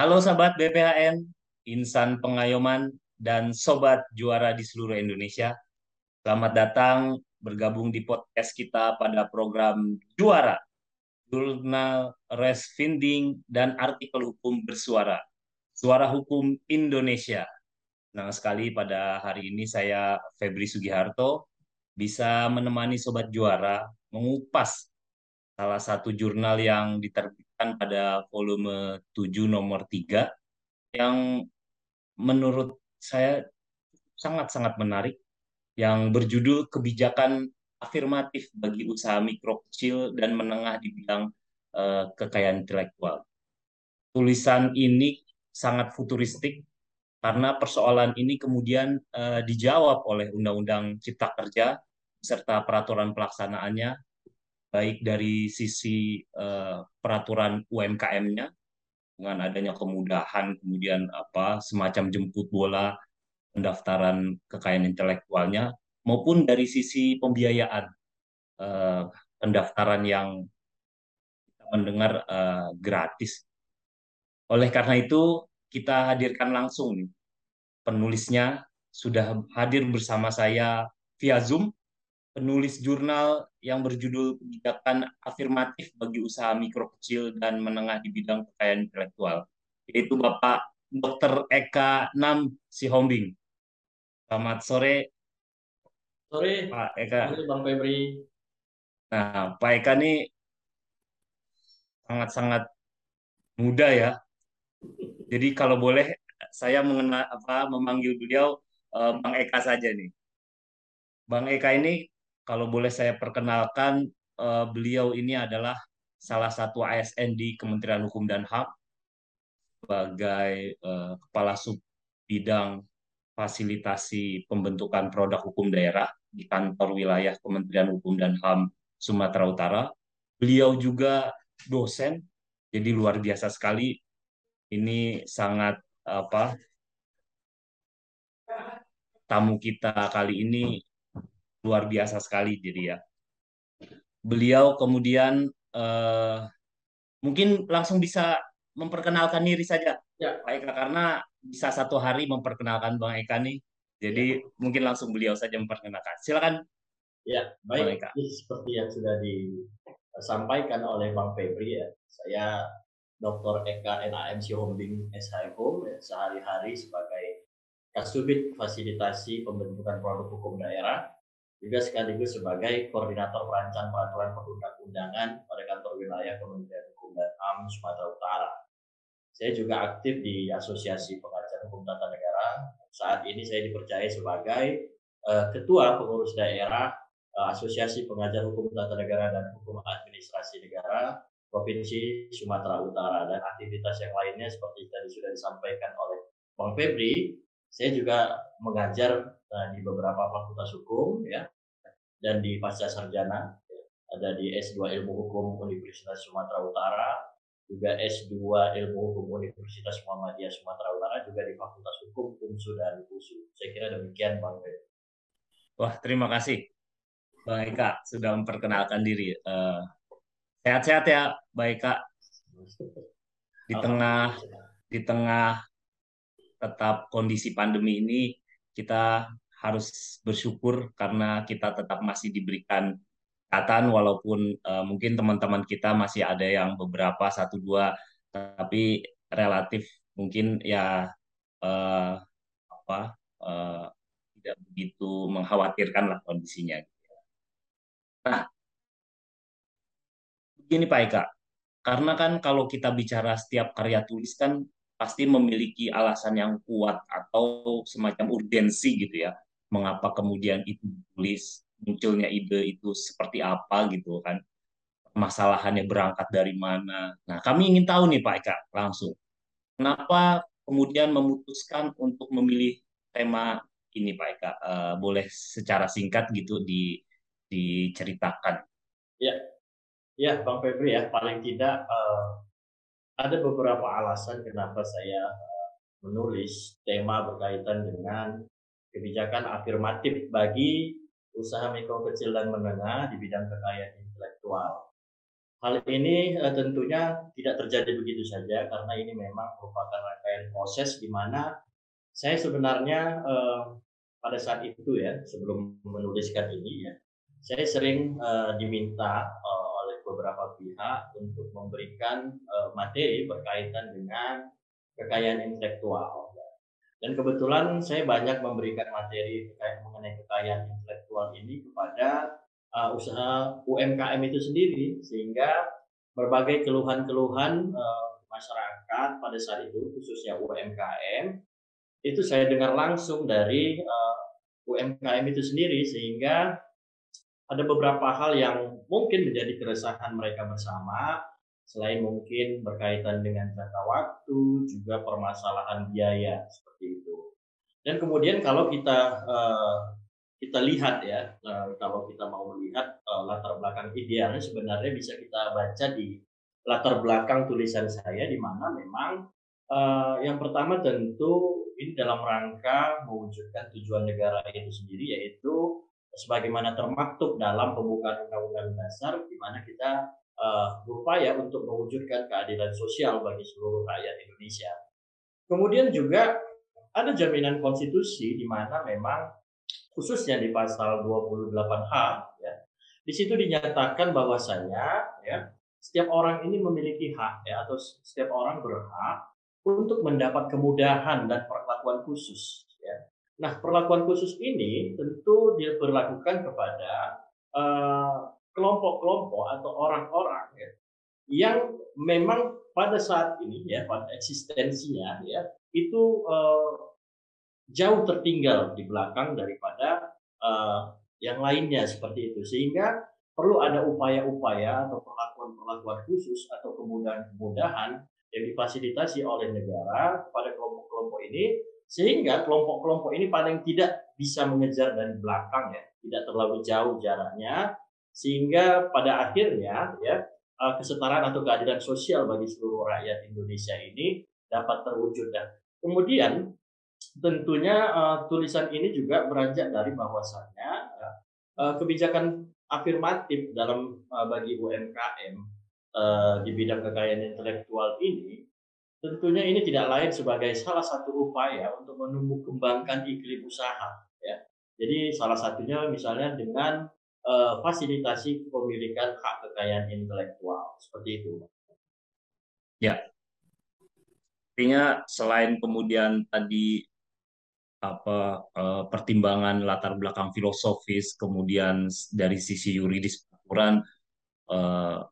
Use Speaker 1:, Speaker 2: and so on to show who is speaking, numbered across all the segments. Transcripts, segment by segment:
Speaker 1: Halo sahabat BPHN, insan pengayoman, dan sobat juara di seluruh Indonesia. Selamat datang bergabung di podcast kita pada program Juara, Jurnal Resfinding dan Artikel Hukum Bersuara, Suara Hukum Indonesia. Senang sekali pada hari ini saya Febri Sugiharto bisa menemani sobat juara mengupas salah satu jurnal yang diterbitkan pada volume 7 nomor 3 yang menurut saya sangat-sangat menarik yang berjudul kebijakan afirmatif bagi usaha mikro kecil dan menengah di bidang uh, kekayaan intelektual. Tulisan ini sangat futuristik karena persoalan ini kemudian uh, dijawab oleh Undang-Undang Cipta Kerja serta peraturan pelaksanaannya baik dari sisi uh, peraturan UMKM-nya dengan adanya kemudahan kemudian apa semacam jemput bola pendaftaran kekayaan intelektualnya maupun dari sisi pembiayaan uh, pendaftaran yang kita mendengar uh, gratis. Oleh karena itu kita hadirkan langsung penulisnya sudah hadir bersama saya via Zoom penulis jurnal yang berjudul Kebijakan Afirmatif bagi Usaha Mikro Kecil dan Menengah di Bidang Kekayaan Intelektual, yaitu Bapak Dr. Eka Nam Sihombing. Selamat sore.
Speaker 2: Sore, Pak Eka. Sore, Bang Febri.
Speaker 1: Nah, Pak Eka ini sangat-sangat muda ya. Jadi kalau boleh saya mengenal apa memanggil beliau uh, Bang Eka saja nih. Bang Eka ini kalau boleh saya perkenalkan, uh, beliau ini adalah salah satu ASN di Kementerian Hukum dan HAM sebagai uh, kepala sub bidang fasilitasi pembentukan produk hukum daerah di kantor wilayah Kementerian Hukum dan HAM Sumatera Utara. Beliau juga dosen, jadi luar biasa sekali. Ini sangat apa tamu kita kali ini luar biasa sekali jadi ya. Beliau kemudian uh, mungkin langsung bisa memperkenalkan diri saja, ya. Pak Eka, karena bisa satu hari memperkenalkan Bang Eka nih. Jadi ya. mungkin langsung beliau saja memperkenalkan. Silakan.
Speaker 2: Ya, baik. Bang Eka. Seperti yang sudah disampaikan oleh Bang Febri ya, saya Dr. Eka NAM Sihombing SHFO ya, sehari-hari sebagai Kasubit Fasilitasi Pembentukan Produk Hukum Daerah juga sekaligus sebagai koordinator perancang peraturan perundang-undangan pada kantor wilayah Kementerian Hukum dan HAM Sumatera Utara. Saya juga aktif di Asosiasi Pengajar Hukum Tata Negara. Saat ini saya dipercaya sebagai uh, Ketua Pengurus Daerah uh, Asosiasi Pengajar Hukum Tata Negara dan Hukum Administrasi Negara Provinsi Sumatera Utara dan aktivitas yang lainnya seperti tadi sudah disampaikan oleh Bang Febri saya juga mengajar uh, di beberapa fakultas hukum ya dan di pasca sarjana ya. ada di S2 Ilmu Hukum Universitas Sumatera Utara juga S2 Ilmu Hukum Universitas Muhammadiyah Sumatera Utara juga di Fakultas Hukum UNSU dan USU. Saya kira demikian Bang Feb.
Speaker 1: Wah, terima kasih Bang Eka sudah memperkenalkan diri. sehat sehat-sehat ya, Bang Eka. Di tengah di tengah tetap kondisi pandemi ini kita harus bersyukur karena kita tetap masih diberikan kesehatan walaupun uh, mungkin teman-teman kita masih ada yang beberapa satu dua tapi relatif mungkin ya uh, apa uh, tidak begitu mengkhawatirkan lah kondisinya. Nah, begini Pak Eka, karena kan kalau kita bicara setiap karya tulis kan pasti memiliki alasan yang kuat atau semacam urgensi gitu ya. Mengapa kemudian itu ditulis munculnya ide itu seperti apa gitu kan. Masalahannya berangkat dari mana. Nah kami ingin tahu nih Pak Eka langsung. Kenapa kemudian memutuskan untuk memilih tema ini Pak Eka? Uh, boleh secara singkat gitu di diceritakan.
Speaker 2: Ya. Ya Bang Febri ya paling tidak uh, ada beberapa alasan kenapa saya eh, menulis tema berkaitan dengan kebijakan afirmatif bagi usaha mikro kecil dan menengah di bidang kekayaan intelektual. hal ini uh, tentunya tidak terjadi begitu saja karena ini memang merupakan rangkaian proses di mana saya sebenarnya uh, pada saat itu ya sebelum menuliskan ini ya saya sering uh, diminta oleh beberapa pihak untuk memberikan uh, materi berkaitan dengan kekayaan intelektual. Dan kebetulan saya banyak memberikan materi terkait mengenai kekayaan intelektual ini kepada uh, usaha UMKM itu sendiri sehingga berbagai keluhan-keluhan uh, masyarakat pada saat itu khususnya UMKM itu saya dengar langsung dari uh, UMKM itu sendiri sehingga ada beberapa hal yang mungkin menjadi keresahan mereka bersama selain mungkin berkaitan dengan jangka waktu juga permasalahan biaya seperti itu. Dan kemudian kalau kita uh, kita lihat ya uh, kalau kita mau melihat uh, latar belakang idealnya sebenarnya bisa kita baca di latar belakang tulisan saya di mana memang yang pertama tentu ini dalam rangka mewujudkan tujuan negara itu sendiri yaitu sebagaimana termaktub dalam pembukaan undang-undang dasar di mana kita uh, berupaya untuk mewujudkan keadilan sosial bagi seluruh rakyat Indonesia. Kemudian juga ada jaminan konstitusi di mana memang khususnya di pasal 28H ya. Di situ dinyatakan bahwasanya ya setiap orang ini memiliki hak ya atau setiap orang berhak untuk mendapat kemudahan dan perlakuan khusus. Nah, perlakuan khusus ini tentu diberlakukan kepada uh, kelompok-kelompok atau orang-orang ya yang memang pada saat ini ya pada eksistensinya ya itu uh, jauh tertinggal di belakang daripada uh, yang lainnya seperti itu. Sehingga perlu ada upaya-upaya atau perlakuan-perlakuan khusus atau kemudahan-kemudahan yang difasilitasi oleh negara kepada kelompok-kelompok ini sehingga kelompok-kelompok ini paling tidak bisa mengejar dari belakang ya. Tidak terlalu jauh jaraknya. Sehingga pada akhirnya ya eh, kesetaraan atau keadilan sosial bagi seluruh rakyat Indonesia ini dapat terwujud dan kemudian tentunya uh, tulisan ini juga beranjak dari bahwasannya uh, kebijakan afirmatif dalam uh, bagi UMKM uh, di bidang kekayaan intelektual ini tentunya ini tidak lain sebagai salah satu upaya untuk menumbuh kembangkan iklim usaha ya. Jadi salah satunya misalnya dengan uh, fasilitasi kepemilikan hak kekayaan intelektual seperti itu.
Speaker 1: Ya. Artinya selain kemudian tadi apa uh, pertimbangan latar belakang filosofis, kemudian dari sisi yuridis aturan uh,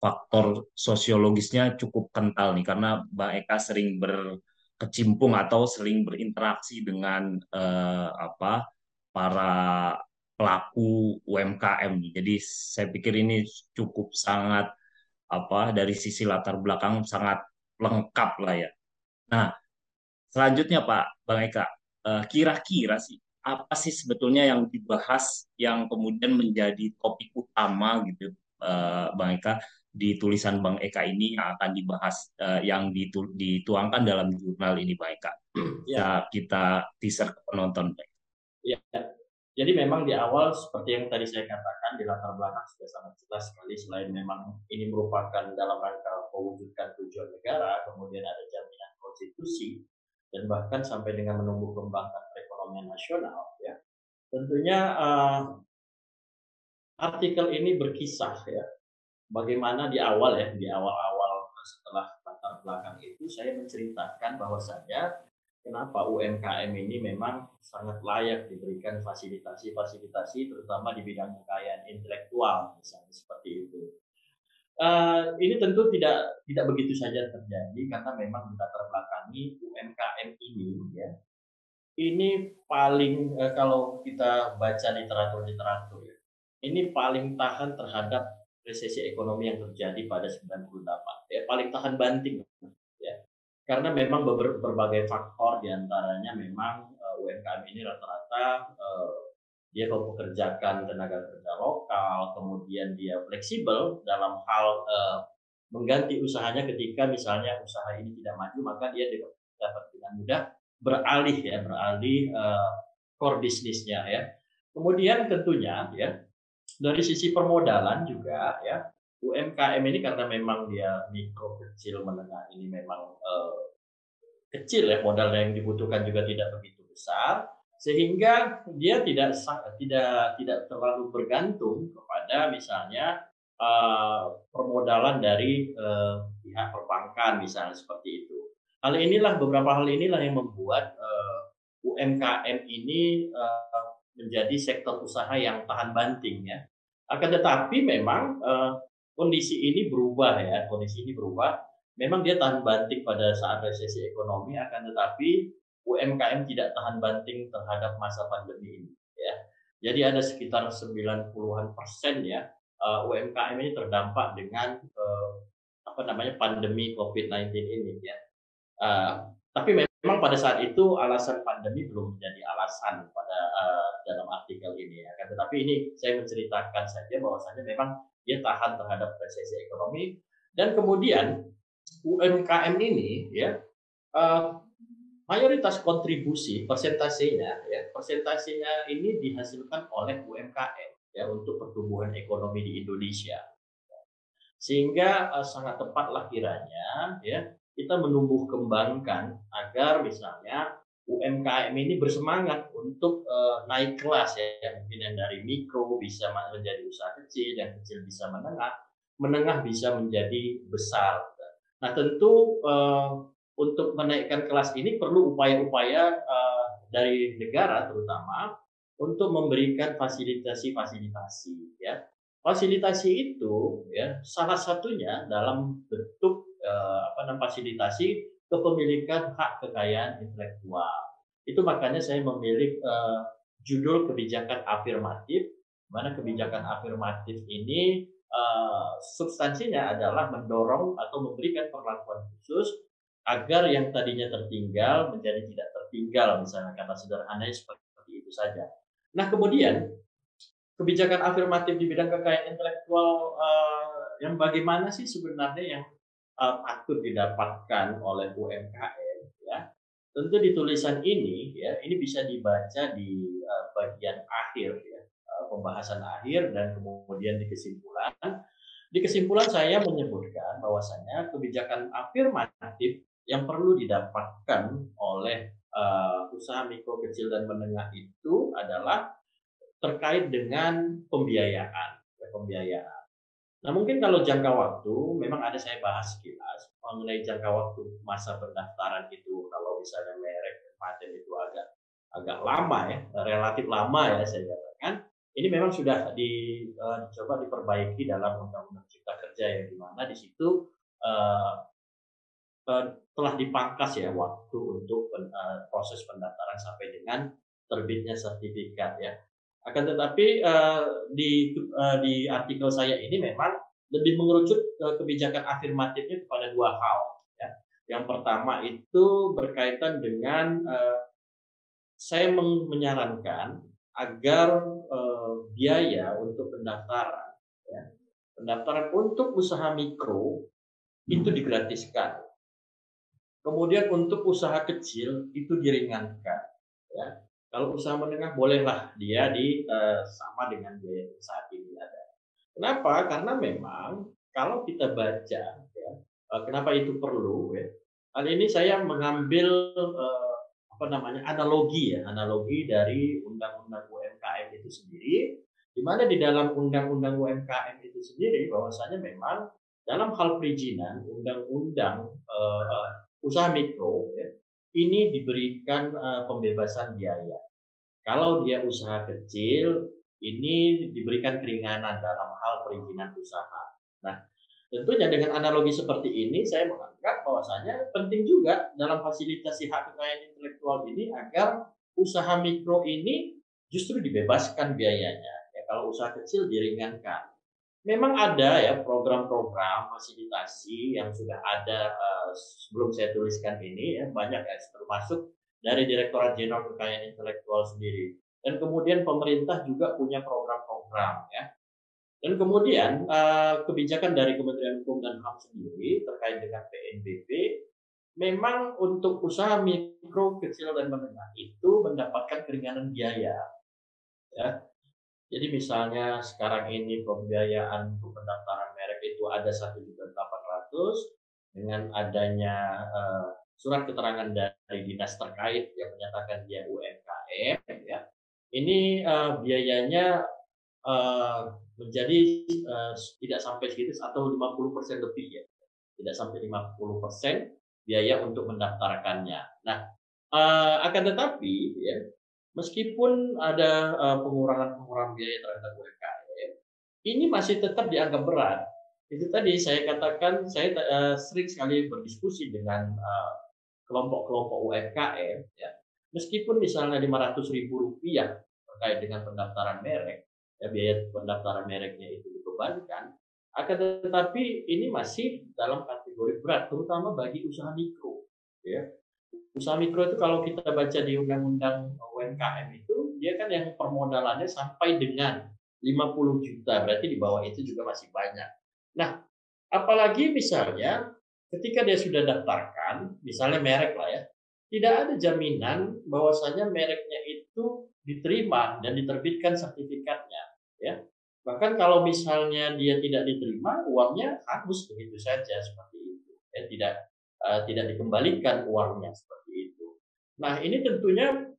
Speaker 1: faktor sosiologisnya cukup kental nih karena Mbak Eka sering berkecimpung atau sering berinteraksi dengan uh, apa para pelaku UMKM. Jadi saya pikir ini cukup sangat apa dari sisi latar belakang sangat lengkap lah ya. Nah, selanjutnya Pak Bang Eka, Eh, kira-kira sih apa sih sebetulnya yang dibahas yang kemudian menjadi topik utama gitu uh, Bang Eka di tulisan Bang Eka ini yang akan dibahas uh, yang ditu dituangkan dalam jurnal ini Bang Eka. Ya kita teaser ke penonton Bang.
Speaker 2: Ya. Jadi memang di awal seperti yang tadi saya katakan di latar belakang sudah sangat jelas sekali selain memang ini merupakan dalam rangka mewujudkan tujuan negara, kemudian ada jaminan konstitusi, dan bahkan sampai dengan menumbuh kembangkan perekonomian nasional ya tentunya uh, artikel ini berkisah ya bagaimana di awal ya di awal-awal setelah latar belakang itu saya menceritakan bahwasanya kenapa UMKM ini memang sangat layak diberikan fasilitasi-fasilitasi terutama di bidang kekayaan intelektual misalnya seperti itu. Uh, ini tentu tidak tidak begitu saja terjadi karena memang kita terbelakangi UMKM ini ya ini paling uh, kalau kita baca literatur-literatur ya ini paling tahan terhadap resesi ekonomi yang terjadi pada 98 ya paling tahan banting ya karena memang ber berbagai faktor di antaranya memang uh, UMKM ini rata-rata uh, dia mempekerjakan tenaga kerja lokal, kemudian dia fleksibel dalam hal uh, mengganti usahanya ketika misalnya usaha ini tidak maju, maka dia dapat dengan mudah beralih ya, beralih uh, core bisnisnya ya. Kemudian tentunya ya dari sisi permodalan juga ya UMKM ini karena memang dia mikro kecil menengah ini memang uh, kecil ya modal yang dibutuhkan juga tidak begitu besar sehingga dia tidak tidak tidak terlalu bergantung kepada misalnya uh, permodalan dari uh, pihak perbankan misalnya seperti itu. Hal inilah beberapa hal inilah yang membuat uh, UMKM ini uh, menjadi sektor usaha yang tahan banting ya. Akan tetapi memang uh, kondisi ini berubah ya, kondisi ini berubah. Memang dia tahan banting pada saat resesi ekonomi, akan tetapi UMKM tidak tahan banting terhadap masa pandemi ini. Ya. Jadi ada sekitar 90-an persen ya uh, eh, UMKM ini terdampak dengan uh, apa namanya pandemi COVID-19 ini ya. Uh, tapi memang pada saat itu alasan pandemi belum menjadi alasan pada uh, dalam artikel ini ya. Tetapi ini saya menceritakan saja bahwasanya memang dia tahan terhadap resesi ekonomi dan kemudian UMKM ini ya uh, mayoritas kontribusi persentasenya ya persentasenya ini dihasilkan oleh UMKM ya untuk pertumbuhan ekonomi di Indonesia sehingga uh, sangat tepatlah kiranya ya kita menumbuh kembangkan agar misalnya UMKM ini bersemangat untuk uh, naik kelas ya mungkin dari mikro bisa menjadi usaha kecil yang kecil bisa menengah menengah bisa menjadi besar nah tentu uh, untuk menaikkan kelas ini perlu upaya-upaya uh, dari negara terutama untuk memberikan fasilitasi-fasilitasi ya. Fasilitasi itu ya salah satunya dalam bentuk uh, apa namanya fasilitasi kepemilikan hak kekayaan intelektual. Itu makanya saya memilih uh, judul kebijakan afirmatif mana kebijakan afirmatif ini uh, substansinya adalah mendorong atau memberikan perlakuan khusus agar yang tadinya tertinggal menjadi tidak tertinggal misalnya kata sederhananya seperti itu saja. Nah kemudian kebijakan afirmatif di bidang kekayaan intelektual uh, yang bagaimana sih sebenarnya yang patut didapatkan oleh UMKM ya tentu di tulisan ini ya ini bisa dibaca di uh, bagian akhir ya uh, pembahasan akhir dan kemudian di kesimpulan di kesimpulan saya menyebutkan bahwasanya kebijakan afirmatif yang perlu didapatkan oleh uh, usaha mikro kecil dan menengah itu adalah terkait dengan pembiayaan, ya, pembiayaan. Nah mungkin kalau jangka waktu, memang ada saya bahas sekilas mengenai jangka waktu masa pendaftaran itu. Kalau misalnya merek paten itu agak agak lama ya, relatif lama ya saya katakan. Ini memang sudah di, dicoba diperbaiki dalam Undang-Undang Cipta Kerja yang di mana di situ uh, uh, telah dipangkas ya waktu untuk uh, proses pendaftaran sampai dengan terbitnya sertifikat ya. Akan tetapi uh, di uh, di artikel saya ini memang lebih mengerucut kebijakan afirmatifnya kepada dua hal. Ya. Yang pertama itu berkaitan dengan uh, saya menyarankan agar biaya untuk pendaftaran, ya, pendaftaran untuk usaha mikro itu digratiskan Kemudian untuk usaha kecil itu diringankan. Ya. Kalau usaha menengah bolehlah dia di uh, sama dengan biaya saat ini ada. Kenapa? Karena memang kalau kita baca, ya, uh, kenapa itu perlu? Ya. Hal ini saya mengambil uh, apa namanya analogi ya, analogi dari undang-undang UMKM itu sendiri, di mana di dalam undang-undang UMKM itu sendiri bahwasanya memang dalam hal perizinan undang-undang uh, usaha mikro ya, ini diberikan uh, pembebasan biaya. Kalau dia usaha kecil, ini diberikan keringanan dalam hal perizinan usaha. Nah, tentunya dengan analogi seperti ini, saya menganggap bahwasanya penting juga dalam fasilitasi hak kekayaan intelektual ini agar usaha mikro ini justru dibebaskan biayanya. Ya, kalau usaha kecil diringankan. Memang ada ya program-program fasilitasi yang sudah ada uh, sebelum saya tuliskan ini ya banyak ya termasuk dari Direktorat Jenderal Kekayaan Intelektual sendiri. Dan kemudian pemerintah juga punya program-program ya. Dan kemudian uh, kebijakan dari Kementerian Hukum dan HAM sendiri terkait dengan PNBP memang untuk usaha mikro kecil dan menengah itu mendapatkan keringanan biaya. Ya jadi misalnya sekarang ini pembiayaan untuk pendaftaran merek itu ada satu juta delapan ratus dengan adanya uh, surat keterangan dari dinas terkait yang menyatakan dia UMKM ya ini uh, biayanya uh, menjadi uh, tidak sampai segitu atau 50% lebih ya tidak sampai 50% biaya untuk mendaftarkannya. Nah, uh, akan tetapi ya meskipun ada pengurangan-pengurangan biaya terhadap UMKM, ini masih tetap dianggap berat. Itu tadi saya katakan saya uh, sering sekali berdiskusi dengan uh, kelompok-kelompok UMKM ya meskipun misalnya 500 ribu rupiah terkait dengan pendaftaran merek ya biaya pendaftaran mereknya itu dibebankan akan tetapi ini masih dalam kategori berat terutama bagi usaha mikro ya usaha mikro itu kalau kita baca di undang-undang UMKM itu dia kan yang permodalannya sampai dengan 50 juta berarti di bawah itu juga masih banyak nah apalagi misalnya ketika dia sudah daftarkan, misalnya merek lah ya, tidak ada jaminan bahwasanya mereknya itu diterima dan diterbitkan sertifikatnya, ya. Bahkan kalau misalnya dia tidak diterima, uangnya hangus begitu saja seperti itu, ya tidak uh, tidak dikembalikan uangnya seperti itu. Nah ini tentunya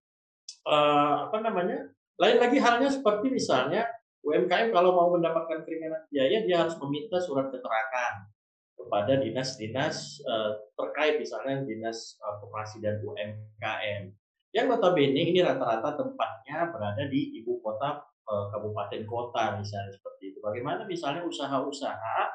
Speaker 2: uh, apa namanya? Lain lagi halnya seperti misalnya UMKM kalau mau mendapatkan keringanan biaya dia harus meminta surat keterangan kepada dinas-dinas uh, terkait misalnya dinas uh, koperasi dan UMKM yang notabene ini rata-rata tempatnya berada di ibu kota kabupaten kota misalnya seperti itu. Bagaimana misalnya usaha-usaha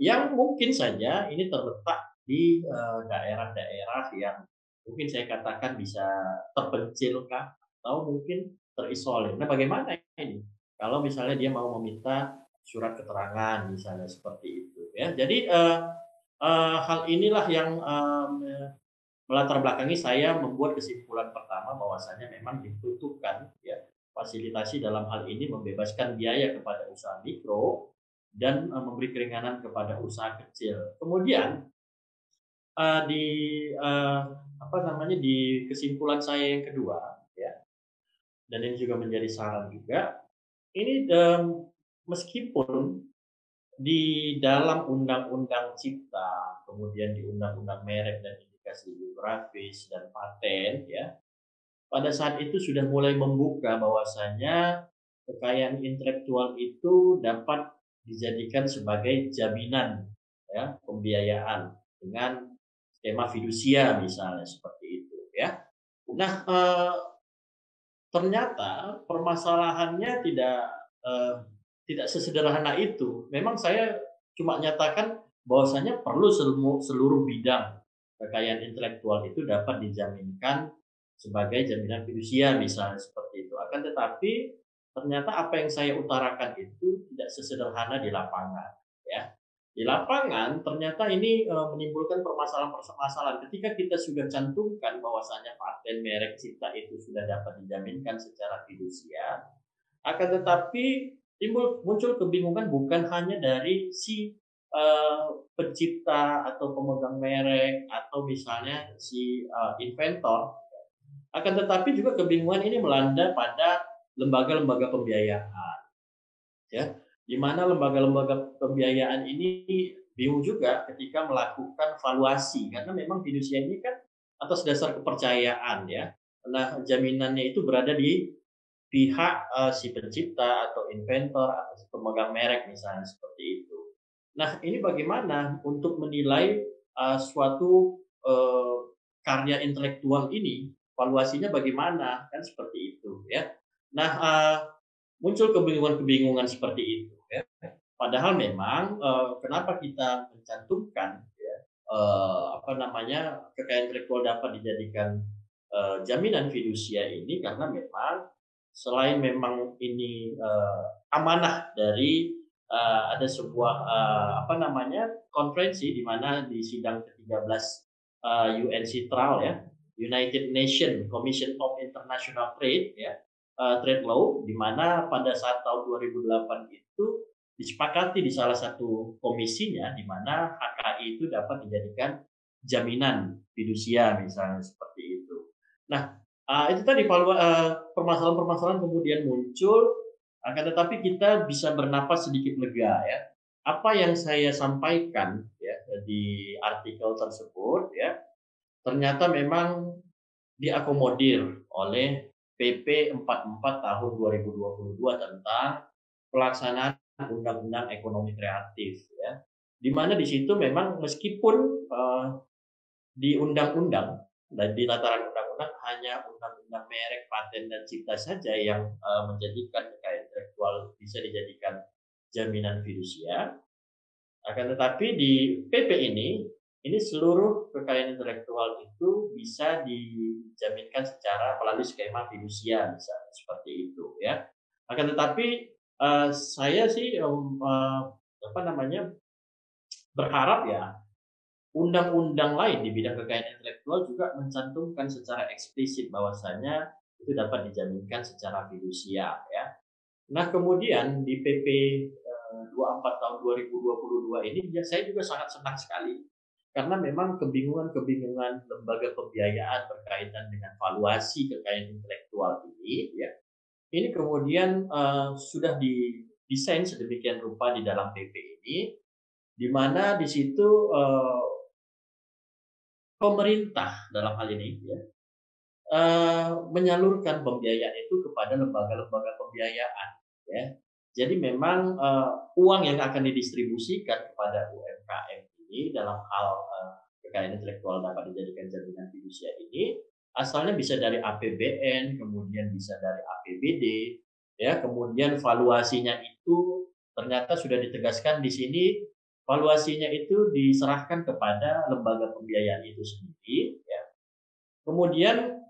Speaker 2: yang mungkin saja ini terletak di daerah-daerah yang mungkin saya katakan bisa terpencil kah atau mungkin terisolir. Nah, bagaimana ini? Kalau misalnya dia mau meminta surat keterangan misalnya seperti itu ya. Jadi uh, uh, hal inilah yang um, melatar belakangi saya membuat kesimpulan pertama bahwasanya memang dibutuhkan ya fasilitasi dalam hal ini membebaskan biaya kepada usaha mikro dan uh, memberi keringanan kepada usaha kecil. Kemudian uh, di uh, apa namanya di kesimpulan saya yang kedua dan ini juga menjadi saran juga ini um, meskipun di dalam undang-undang cipta, kemudian di undang-undang merek dan indikasi geografis dan paten ya. Pada saat itu sudah mulai membuka bahwasanya kekayaan intelektual itu dapat dijadikan sebagai jaminan ya pembiayaan dengan skema fidusia misalnya seperti itu ya. Nah, eh, ternyata permasalahannya tidak eh, tidak sesederhana itu. Memang saya cuma nyatakan bahwasanya perlu seluruh, seluruh bidang kekayaan intelektual itu dapat dijaminkan sebagai jaminan fidusia misalnya seperti itu. Akan tetapi ternyata apa yang saya utarakan itu tidak sesederhana di lapangan ya. Di lapangan ternyata ini e, menimbulkan permasalahan-permasalahan. Ketika kita sudah cantumkan bahwasanya paten merek cipta itu sudah dapat dijaminkan secara fidusia akan tetapi timbul muncul kebingungan bukan hanya dari si uh, pencipta atau pemegang merek atau misalnya si uh, inventor. Akan tetapi juga kebingungan ini melanda pada lembaga-lembaga pembiayaan. Ya di mana lembaga-lembaga pembiayaan ini bingung juga ketika melakukan valuasi karena memang fidusia ini kan atas dasar kepercayaan ya nah jaminannya itu berada di pihak uh, si pencipta atau inventor atau si pemegang merek misalnya seperti itu. Nah ini bagaimana untuk menilai uh, suatu uh, karya intelektual ini, valuasinya bagaimana kan seperti itu ya. Nah uh, muncul kebingungan-kebingungan seperti itu. Padahal memang uh, kenapa kita mencantumkan ya, uh, apa namanya kekayaan intelektual dapat dijadikan uh, jaminan fidusia ini karena memang selain memang ini uh, amanah dari uh, ada sebuah uh, apa namanya konferensi di mana di sidang ke-13 uh, UN Citral ya United Nations Commission of International Trade ya uh, trade law di mana pada saat tahun 2008 itu disepakati di salah satu komisinya di mana HKI itu dapat dijadikan jaminan fidusia misalnya seperti itu. Nah, uh, itu tadi uh, permasalahan-permasalahan kemudian muncul akan tetapi kita bisa bernapas sedikit lega ya apa yang saya sampaikan ya di artikel tersebut ya ternyata memang diakomodir oleh PP 44 tahun 2022 tentang pelaksanaan undang-undang ekonomi kreatif ya. Di mana di situ memang meskipun uh, di undang-undang dan di tataran undang-undang hanya undang-undang merek, paten dan cipta saja yang uh, menjadikan kekayaan intelektual bisa dijadikan jaminan fidusia. Akan tetapi di PP ini ini seluruh kekayaan intelektual itu bisa dijaminkan secara melalui skema fidusia misalnya seperti itu ya. Akan tetapi uh, saya sih um, uh, apa namanya berharap ya undang-undang lain di bidang kekayaan intelektual juga mencantumkan secara eksplisit bahwasanya itu dapat dijaminkan secara fidusia ya. Nah, kemudian di PP 24 eh, tahun 2022 ini ya saya juga sangat senang sekali karena memang kebingungan-kebingungan lembaga pembiayaan berkaitan dengan valuasi kekayaan intelektual ini ya ini kemudian uh, sudah didesain sedemikian rupa di dalam PP ini di mana di situ uh, pemerintah dalam hal ini ya uh, menyalurkan pembiayaan itu kepada lembaga-lembaga pembiayaan ya. Jadi memang uh, uang yang akan didistribusikan kepada UMKM ini dalam hal uh, kekayaan intelektual dapat dijadikan jaminan fidusia ini asalnya bisa dari APBN, kemudian bisa dari APBD, ya, kemudian valuasinya itu ternyata sudah ditegaskan di sini valuasinya itu diserahkan kepada lembaga pembiayaan itu sendiri, ya. Kemudian,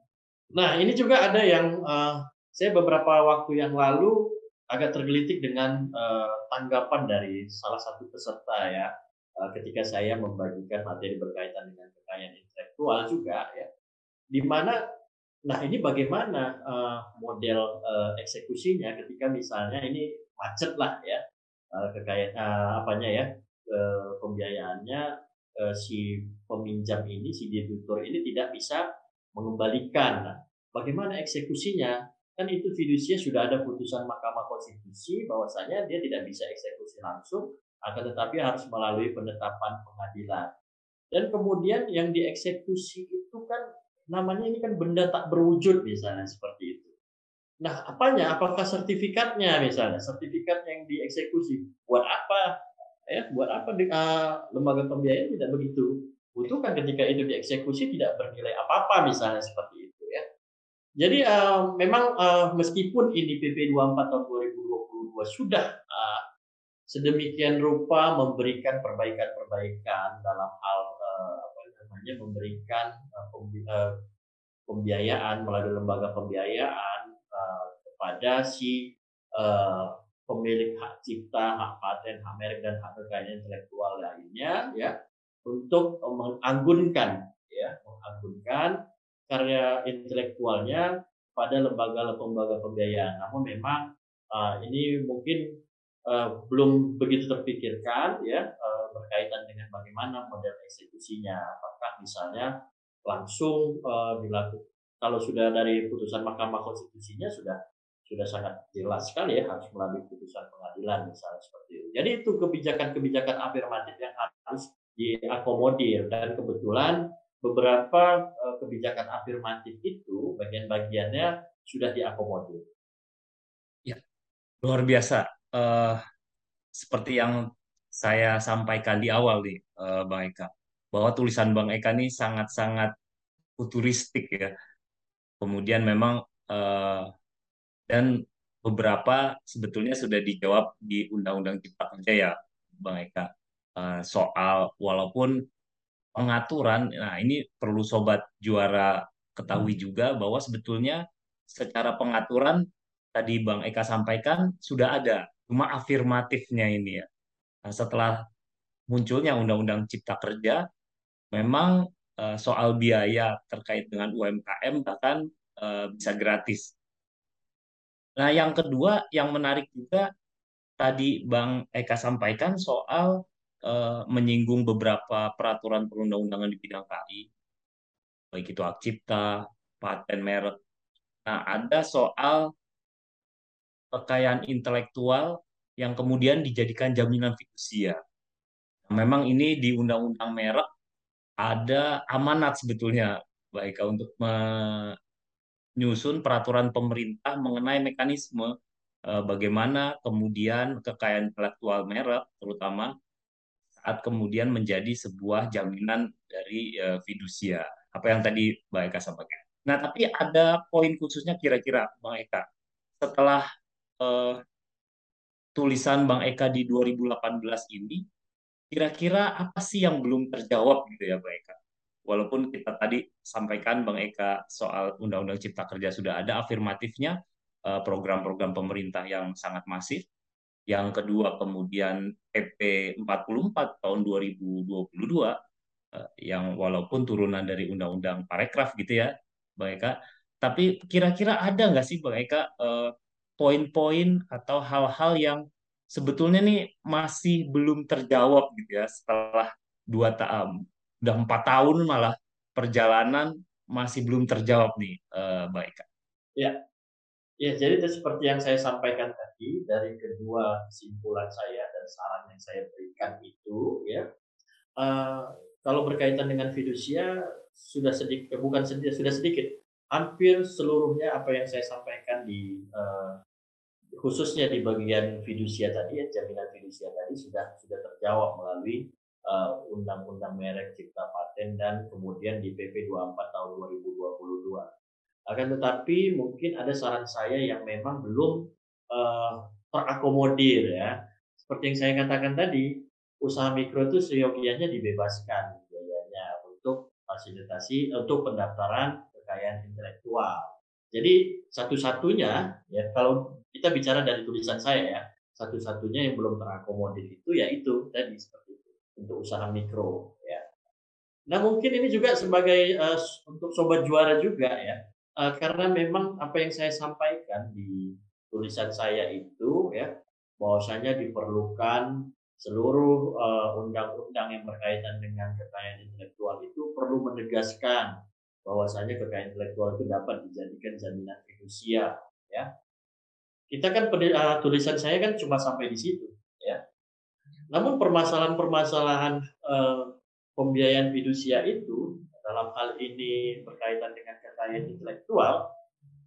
Speaker 2: nah ini juga ada yang uh, saya beberapa waktu yang lalu agak tergelitik dengan uh, tanggapan dari salah satu peserta ya. Eh, ketika saya membagikan materi berkaitan dengan kekayaan intelektual juga ya di mana nah ini bagaimana uh, model uh, eksekusinya ketika misalnya ini macet lah ya uh, kekayaan uh, apanya ya uh, pembiayaannya uh, si peminjam ini si debitur ini tidak bisa mengembalikan nah, bagaimana eksekusinya kan itu fidusia sudah ada putusan Mahkamah Konstitusi bahwasanya dia tidak bisa eksekusi langsung akan tetapi harus melalui penetapan pengadilan. Dan kemudian yang dieksekusi itu kan namanya ini kan benda tak berwujud misalnya seperti itu. Nah, apanya? Apakah sertifikatnya misalnya? Sertifikat yang dieksekusi buat apa? Ya, buat apa di, uh, lembaga pembiayaan tidak begitu butuhkan ketika itu dieksekusi tidak bernilai apa-apa misalnya seperti itu ya. Jadi uh, memang uh, meskipun ini PP 24 tahun 2022 sudah uh, sedemikian rupa memberikan perbaikan-perbaikan dalam hal uh, apa namanya memberikan uh, pembiayaan melalui lembaga pembiayaan kepada si pemilik hak cipta, hak paten, hak merek dan hak kekayaan intelektual lainnya ya untuk menganggunkan ya menganggunkan karya intelektualnya pada lembaga-lembaga pembiayaan. Namun memang ini mungkin uh, belum begitu terpikirkan ya uh, berkaitan dengan bagaimana model eksekusinya apakah misalnya langsung uh, dilakukan kalau sudah dari putusan Mahkamah Konstitusinya sudah sudah sangat jelas sekali ya harus melalui putusan pengadilan misalnya seperti itu. Jadi itu kebijakan-kebijakan afirmatif yang harus diakomodir dan kebetulan beberapa kebijakan afirmatif itu bagian-bagiannya sudah diakomodir.
Speaker 1: Ya, luar biasa uh, seperti yang saya sampaikan di awal nih, uh, Bang Eka, bahwa tulisan Bang Eka ini sangat-sangat futuristik ya. Kemudian memang uh, dan beberapa sebetulnya sudah dijawab di Undang-Undang Cipta Kerja ya, Bang Eka. Uh, soal walaupun pengaturan, nah ini perlu sobat juara ketahui juga bahwa sebetulnya secara pengaturan tadi Bang Eka sampaikan sudah ada cuma afirmatifnya ini ya. Nah, setelah munculnya Undang-Undang Cipta Kerja, memang uh, soal biaya terkait dengan UMKM bahkan uh, bisa gratis. Nah, yang kedua yang menarik juga tadi Bang Eka sampaikan soal uh, menyinggung beberapa peraturan perundang-undangan di bidang KI, baik itu hak cipta, paten merek. Nah, ada soal kekayaan intelektual yang kemudian dijadikan jaminan fidusia. Memang ini di Undang-Undang Merek ada amanat sebetulnya baik untuk menyusun peraturan pemerintah mengenai mekanisme eh, bagaimana kemudian kekayaan intelektual merek terutama saat kemudian menjadi sebuah jaminan dari uh, fidusia. Apa yang tadi Mbak Eka sampaikan. Nah, tapi ada poin khususnya kira-kira Bang Eka. Setelah uh, tulisan Bang Eka di 2018 ini, kira-kira apa sih yang belum terjawab gitu ya Bang Eka? Walaupun kita tadi sampaikan Bang Eka soal Undang-Undang Cipta Kerja sudah ada afirmatifnya, eh, program-program pemerintah yang sangat masif, yang kedua kemudian PP 44 tahun 2022 eh, yang walaupun turunan dari Undang-Undang Parekraf gitu ya, Bang Eka. Tapi kira-kira ada nggak sih Bang Eka eh, poin-poin atau hal-hal yang sebetulnya nih masih belum terjawab gitu ya setelah dua tahun, udah empat tahun malah perjalanan masih belum terjawab nih, eh, Mbak Eka.
Speaker 2: Ya, Ya, jadi seperti yang saya sampaikan tadi dari kedua kesimpulan saya dan saran yang saya berikan itu, ya, uh, kalau berkaitan dengan fidusia sudah sedikit, bukan sedikit, sudah sedikit, hampir seluruhnya apa yang saya sampaikan di uh, khususnya di bagian fidusia tadi, ya, jaminan fidusia tadi sudah sudah terjawab melalui undang-undang uh, merek cipta paten dan kemudian di PP 24 tahun 2022 akan tetapi mungkin ada saran saya yang memang belum uh, terakomodir ya. Seperti yang saya katakan tadi, usaha mikro itu seyogianya dibebaskan biayanya untuk fasilitasi untuk pendaftaran kekayaan intelektual. Jadi satu-satunya ya kalau kita bicara dari tulisan saya ya, satu-satunya yang belum terakomodir itu yaitu tadi seperti itu untuk usaha mikro ya. Nah mungkin ini juga sebagai uh, untuk sobat juara juga ya uh, karena memang apa yang saya sampaikan di tulisan saya itu ya bahwasanya diperlukan seluruh undang-undang uh, yang berkaitan dengan kekayaan intelektual itu perlu menegaskan bahwasanya kekayaan intelektual itu dapat dijadikan jaminan fidusia ya. Kita kan uh, tulisan saya kan cuma sampai di situ ya. Namun permasalahan-permasalahan uh, pembiayaan fidusia itu dalam hal ini berkaitan dengan kekayaan intelektual,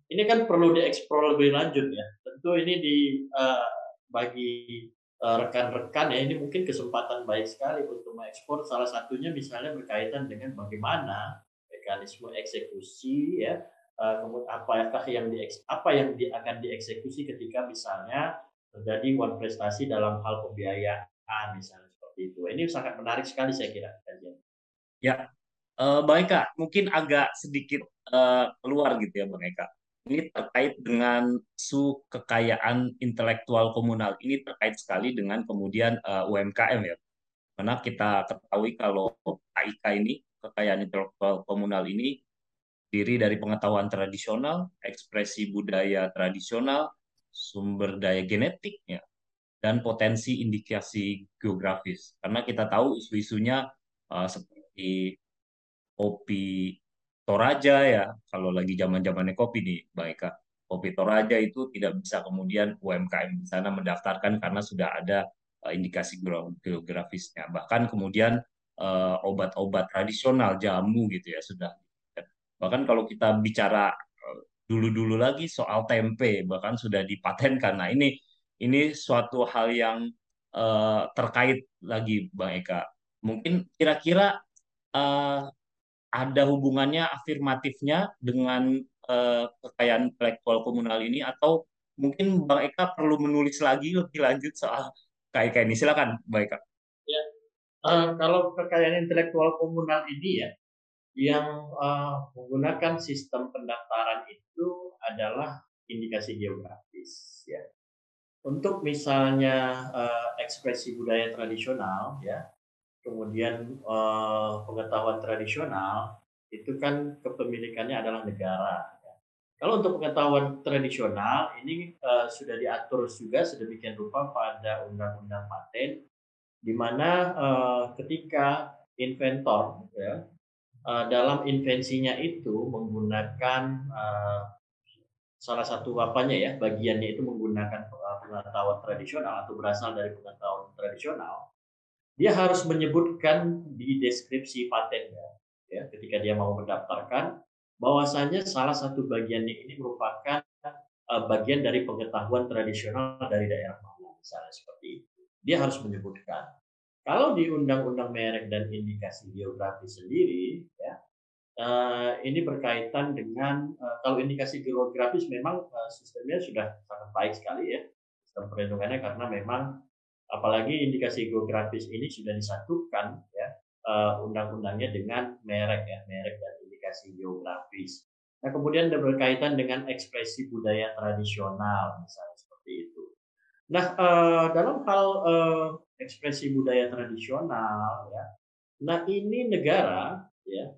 Speaker 2: ini kan perlu dieksplor lebih lanjut ya. Tentu ini di uh, bagi eh, rekan-rekan ya ini mungkin kesempatan baik sekali untuk mengekspor. Salah satunya misalnya berkaitan dengan bagaimana mekanisme eksekusi ya uh, kemudian apakah yang di apa yang di, akan dieksekusi ketika misalnya terjadi one prestasi dalam hal pembiayaan misalnya seperti itu ini sangat menarik sekali saya kira
Speaker 1: ya Uh, baik Kak, mungkin agak sedikit uh, keluar gitu ya Bang Eka. Ini terkait dengan isu kekayaan intelektual komunal. Ini terkait sekali dengan kemudian eh, UMKM ya. Karena kita ketahui kalau KIK ini, kekayaan intelektual komunal ini diri dari pengetahuan tradisional, ekspresi budaya tradisional, sumber daya genetik ya, dan potensi indikasi geografis. Karena kita tahu isu-isunya uh, seperti kopi Toraja ya, kalau lagi zaman zamannya kopi nih, baik. Kopi Toraja itu tidak bisa kemudian UMKM di sana mendaftarkan karena sudah ada uh, indikasi geografisnya. Bahkan kemudian uh, obat-obat tradisional, jamu gitu ya sudah. Bahkan kalau kita bicara uh, dulu-dulu lagi soal tempe, bahkan sudah dipatenkan. Nah ini ini suatu hal yang uh, terkait lagi Bang Eka. Mungkin kira-kira uh, ada hubungannya afirmatifnya dengan uh, kekayaan intelektual komunal ini atau mungkin Bang Eka perlu menulis lagi lebih lanjut soal KIK ini silakan Bang Eka.
Speaker 2: Uh, kalau kekayaan intelektual komunal ini ya yang uh, menggunakan sistem pendaftaran itu adalah indikasi geografis ya. Untuk misalnya uh, ekspresi budaya tradisional ya kemudian uh, pengetahuan tradisional itu kan kepemilikannya adalah negara. Ya. Kalau untuk pengetahuan tradisional ini uh, sudah diatur juga sedemikian rupa pada undang-undang paten, di mana uh, ketika inventor ya, uh, dalam invensinya itu menggunakan uh, salah satu apanya ya bagiannya itu menggunakan pengetahuan tradisional atau berasal dari pengetahuan tradisional, dia harus menyebutkan di deskripsi patennya ya ketika dia mau mendaftarkan bahwasanya salah satu bagiannya ini merupakan uh, bagian dari pengetahuan tradisional dari daerah mana misalnya seperti itu. Dia harus menyebutkan. Kalau di Undang-Undang Merek dan Indikasi Geografi sendiri, ya, uh, ini berkaitan dengan uh, kalau indikasi geografis memang uh, sistemnya sudah sangat baik sekali ya sistem perlindungannya karena memang apalagi indikasi geografis ini sudah disatukan ya undang-undangnya dengan merek ya merek dan indikasi geografis. Nah kemudian berkaitan dengan ekspresi budaya tradisional misalnya. Nah uh, dalam hal uh, ekspresi budaya tradisional ya, nah ini negara ya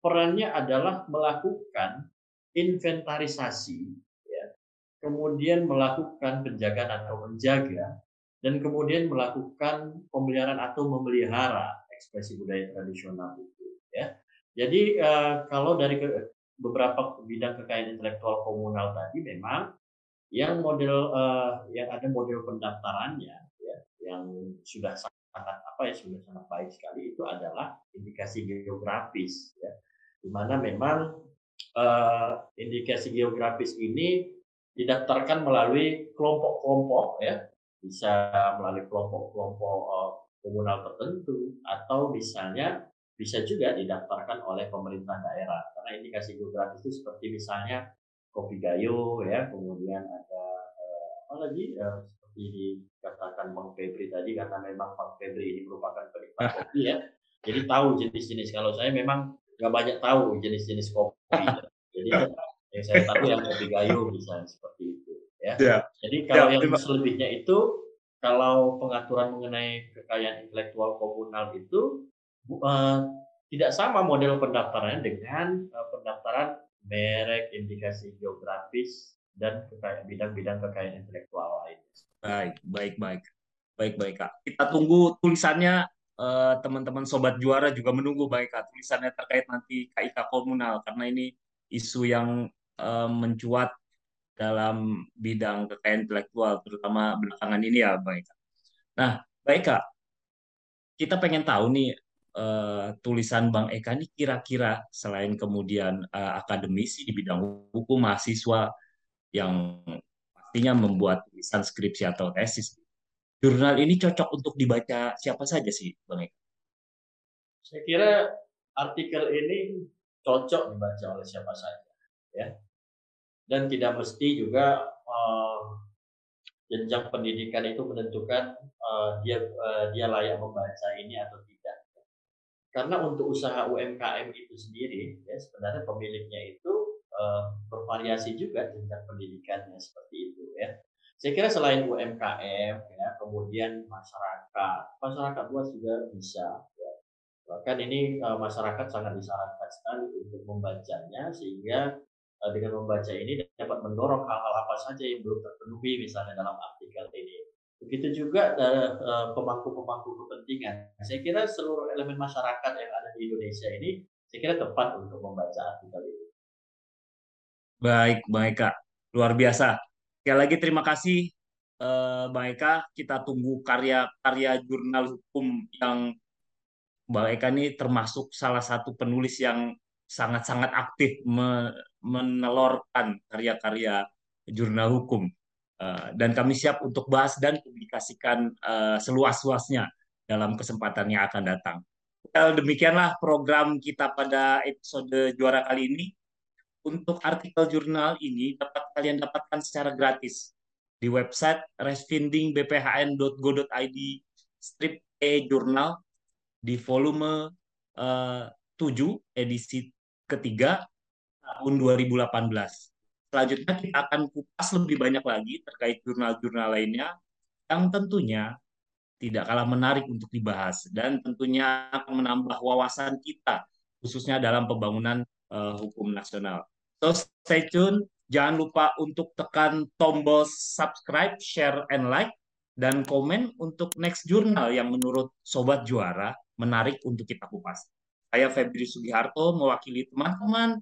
Speaker 2: perannya adalah melakukan inventarisasi ya, kemudian melakukan penjagaan atau menjaga dan kemudian melakukan pemeliharaan atau memelihara ekspresi budaya tradisional itu ya. Jadi uh, kalau dari ke, beberapa bidang kekayaan intelektual komunal tadi memang yang model uh, yang ada model pendaftarannya ya yang sudah sangat apa ya sudah sangat baik sekali itu adalah indikasi geografis ya. Di mana memang uh, indikasi geografis ini didaftarkan melalui kelompok-kelompok ya. Bisa melalui kelompok-kelompok uh, komunal tertentu atau misalnya bisa juga didaftarkan oleh pemerintah daerah. Karena indikasi geografis itu seperti misalnya kopi gayo ya. Kemudian ada eh, apa lagi? Eh, seperti dikatakan Bang Febri tadi karena memang Bang Febri ini merupakan penikmat kopi ya. Jadi tahu jenis-jenis. Kalau saya memang nggak banyak tahu jenis-jenis kopi. Jadi yang saya tahu yang kopi gayo bisa seperti itu ya, ya. jadi kalau ya, yang selebihnya itu kalau pengaturan mengenai kekayaan intelektual komunal itu uh, tidak sama model pendaftarannya dengan uh, pendaftaran merek, indikasi geografis dan bidang-bidang kekayaan intelektual lain.
Speaker 1: Baik, baik, baik, baik, baik kak. Kita tunggu tulisannya eh, teman-teman sobat juara juga menunggu baik kak tulisannya terkait nanti KIK komunal karena ini isu yang uh, mencuat dalam bidang kekayaan intelektual, terutama belakangan ini ya, baik. Nah, baik kak, kita pengen tahu nih uh, tulisan Bang Eka ini kira-kira selain kemudian uh, akademisi di bidang hukum, mahasiswa yang pastinya membuat tulisan skripsi atau tesis, jurnal ini cocok untuk dibaca siapa saja sih, Bang Eka?
Speaker 2: Saya kira artikel ini cocok dibaca oleh siapa saja, ya dan tidak mesti juga uh, jenjang pendidikan itu menentukan uh, dia uh, dia layak membaca ini atau tidak. Karena untuk usaha UMKM itu sendiri, ya sebenarnya pemiliknya itu uh, bervariasi juga jenjang pendidikannya seperti itu ya. Saya kira selain UMKM, ya, kemudian masyarakat, masyarakat luas juga bisa. Ya. Bahkan ini uh, masyarakat sangat disarankan sekali untuk membacanya sehingga Eh, dengan membaca ini dapat mendorong hal-hal apa saja yang belum terpenuhi misalnya dalam artikel ini. Begitu juga uh, pemangku-pemangku kepentingan. Saya kira seluruh elemen masyarakat yang ada di Indonesia ini saya kira tepat untuk membaca artikel ini.
Speaker 1: Baik, baik Kak. Luar biasa. Sekali lagi terima kasih uh, Bang Eka. Kita tunggu karya-karya jurnal hukum yang Bang Eka ini termasuk salah satu penulis yang sangat-sangat aktif menelorkan karya-karya jurnal hukum. Uh, dan kami siap untuk bahas dan publikasikan uh, seluas-luasnya dalam kesempatan yang akan datang. Well, demikianlah program kita pada episode juara kali ini. Untuk artikel jurnal ini dapat kalian dapatkan secara gratis di website resfindingbphn.go.id strip e jurnal di volume uh, 7 edisi ketiga tahun 2018. Selanjutnya kita akan kupas lebih banyak lagi terkait jurnal-jurnal lainnya yang tentunya tidak kalah menarik untuk dibahas dan tentunya akan menambah wawasan kita khususnya dalam pembangunan uh, hukum nasional. So stay tune, jangan lupa untuk tekan tombol subscribe, share, and like dan komen untuk next jurnal yang menurut sobat juara menarik untuk kita kupas. Saya Febri Sugiharto mewakili teman-teman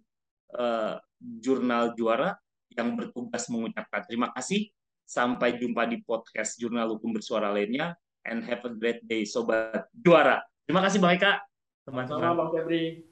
Speaker 1: uh, jurnal juara yang bertugas mengucapkan terima kasih. Sampai jumpa di podcast Jurnal Hukum Bersuara lainnya. And have a great day, Sobat Juara. Terima kasih Bang Eka.
Speaker 2: Teman-teman. Bang Febri.